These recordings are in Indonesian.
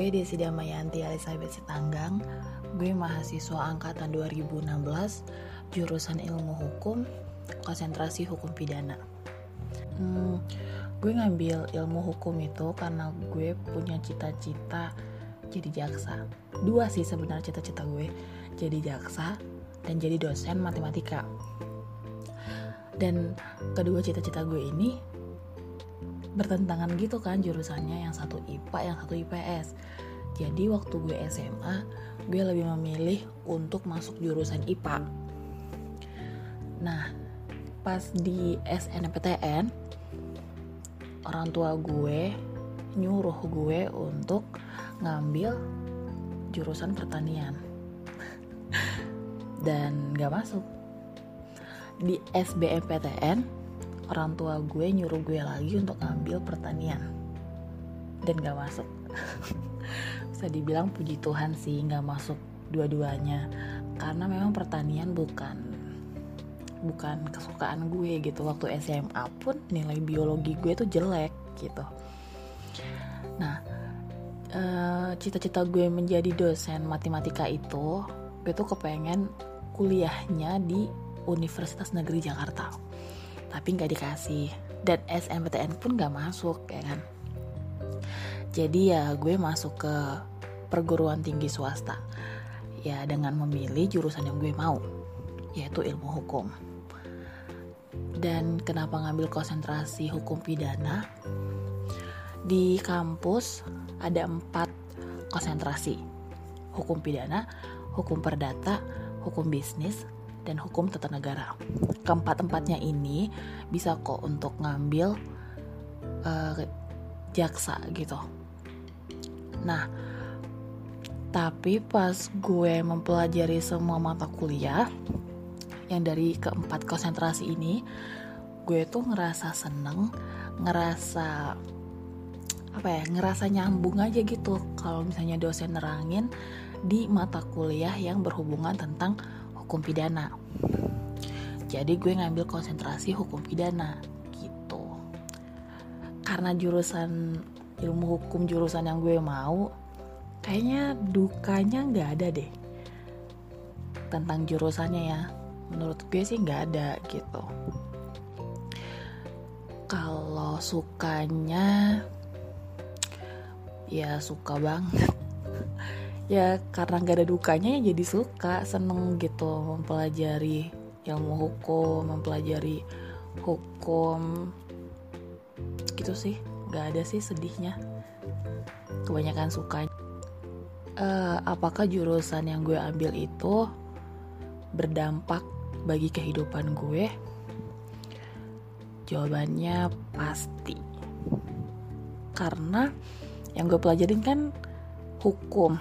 gue Desi Damayanti Elizabeth Sitanggang. Gue mahasiswa angkatan 2016 Jurusan ilmu hukum Konsentrasi hukum pidana. Hmm, Gue ngambil ilmu hukum itu karena gue punya cita-cita jadi jaksa. Dua sih sebenarnya cita-cita gue Jadi jaksa dan jadi dosen matematika. Dan kedua cita-cita gue ini bertentangan gitu kan jurusannya yang satu IPA yang satu IPS jadi waktu gue SMA gue lebih memilih untuk masuk jurusan IPA nah pas di SNMPTN orang tua gue nyuruh gue untuk ngambil jurusan pertanian. Dan gak masuk. Di SBMPTN orang tua gue nyuruh gue lagi untuk ngambil pertanian. Dan gak masuk. Bisa dibilang puji Tuhan sih gak masuk dua-duanya. Karena memang pertanian bukan bukan kesukaan gue gitu. Waktu SMA pun nilai biologi gue tuh jelek gitu. Nah eh, cita-cita gue menjadi dosen matematika itu gue tuh kepengen kuliahnya di Universitas Negeri Jakarta tapi nggak dikasih. Dan SMPTN pun nggak masuk ya kan? Jadi ya gue masuk ke perguruan tinggi swasta. Ya dengan memilih jurusan yang gue mau yaitu ilmu hukum. Dan kenapa ngambil konsentrasi hukum pidana? Di kampus ada empat konsentrasi. Hukum pidana hukum perdata hukum bisnis dan hukum tata negara. Keempat-empatnya ini bisa kok untuk ngambil uh, jaksa gitu. Nah, tapi pas gue mempelajari semua mata kuliah yang dari keempat konsentrasi ini, gue tuh ngerasa seneng, ngerasa apa ya, ngerasa nyambung aja gitu kalau misalnya dosen nerangin di mata kuliah yang berhubungan tentang hukum pidana. Jadi gue ngambil konsentrasi hukum pidana gitu. Karena jurusan ilmu hukum jurusan yang gue mau, kayaknya dukanya nggak ada deh tentang jurusannya ya. Menurut gue sih nggak ada gitu. Kalau sukanya, ya suka banget ya karena gak ada dukanya ya jadi suka seneng gitu mempelajari ilmu hukum mempelajari hukum. Gitu sih gak ada sih sedihnya. Kebanyakan suka uh, apakah jurusan yang gue ambil itu berdampak bagi kehidupan gue? Jawabannya pasti. Karena yang gue pelajarin kan hukum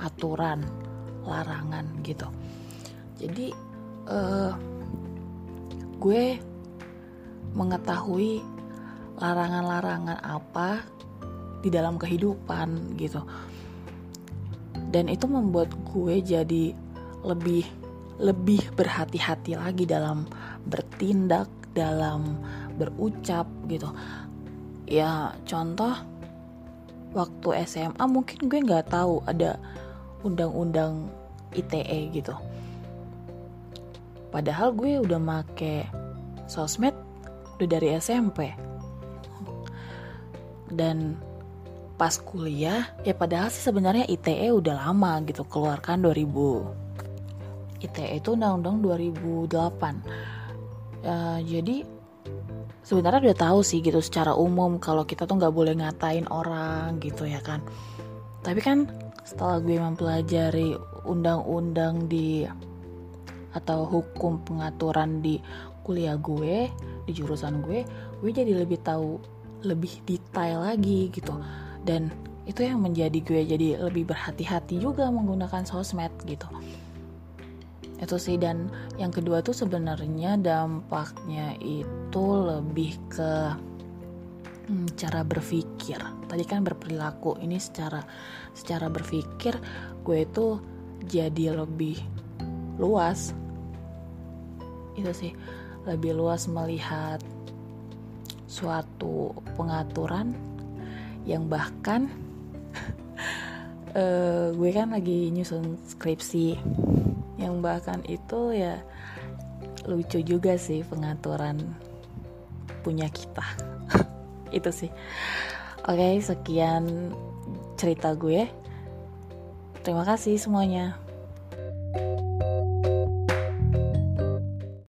aturan larangan gitu. Jadi uh, gue mengetahui larangan-larangan apa di dalam kehidupan gitu. Dan itu membuat gue jadi lebih lebih berhati-hati lagi dalam bertindak dalam berucap gitu. Ya contoh waktu SMA mungkin gue nggak tahu ada undang-undang ITE gitu. Padahal gue udah make sosmed udah dari SMP dan pas kuliah ya padahal sih sebenarnya ITE udah lama gitu keluarkan 2000 ITE itu undang-undang 2008 uh, jadi sebenarnya udah tahu sih gitu secara umum kalau kita tuh nggak boleh ngatain orang gitu ya kan. Tapi kan setelah gue mempelajari undang-undang di atau hukum pengaturan di kuliah gue di jurusan gue gue jadi lebih tahu lebih detail lagi gitu. Dan itu yang menjadi gue jadi lebih berhati-hati juga menggunakan sosmed gitu. Itu sih dan yang kedua tuh sebenarnya dampaknya itu lebih ke hmm, cara berpikir. Tadi kan berperilaku. Ini secara secara berpikir gue itu jadi lebih luas. Itu sih. Lebih luas melihat suatu pengaturan yang bahkan uh, gue kan lagi nyusun skripsi. Yang bahkan itu ya lucu juga sih pengaturan punya kita itu sih. Oke sekian cerita gue. Terima kasih semuanya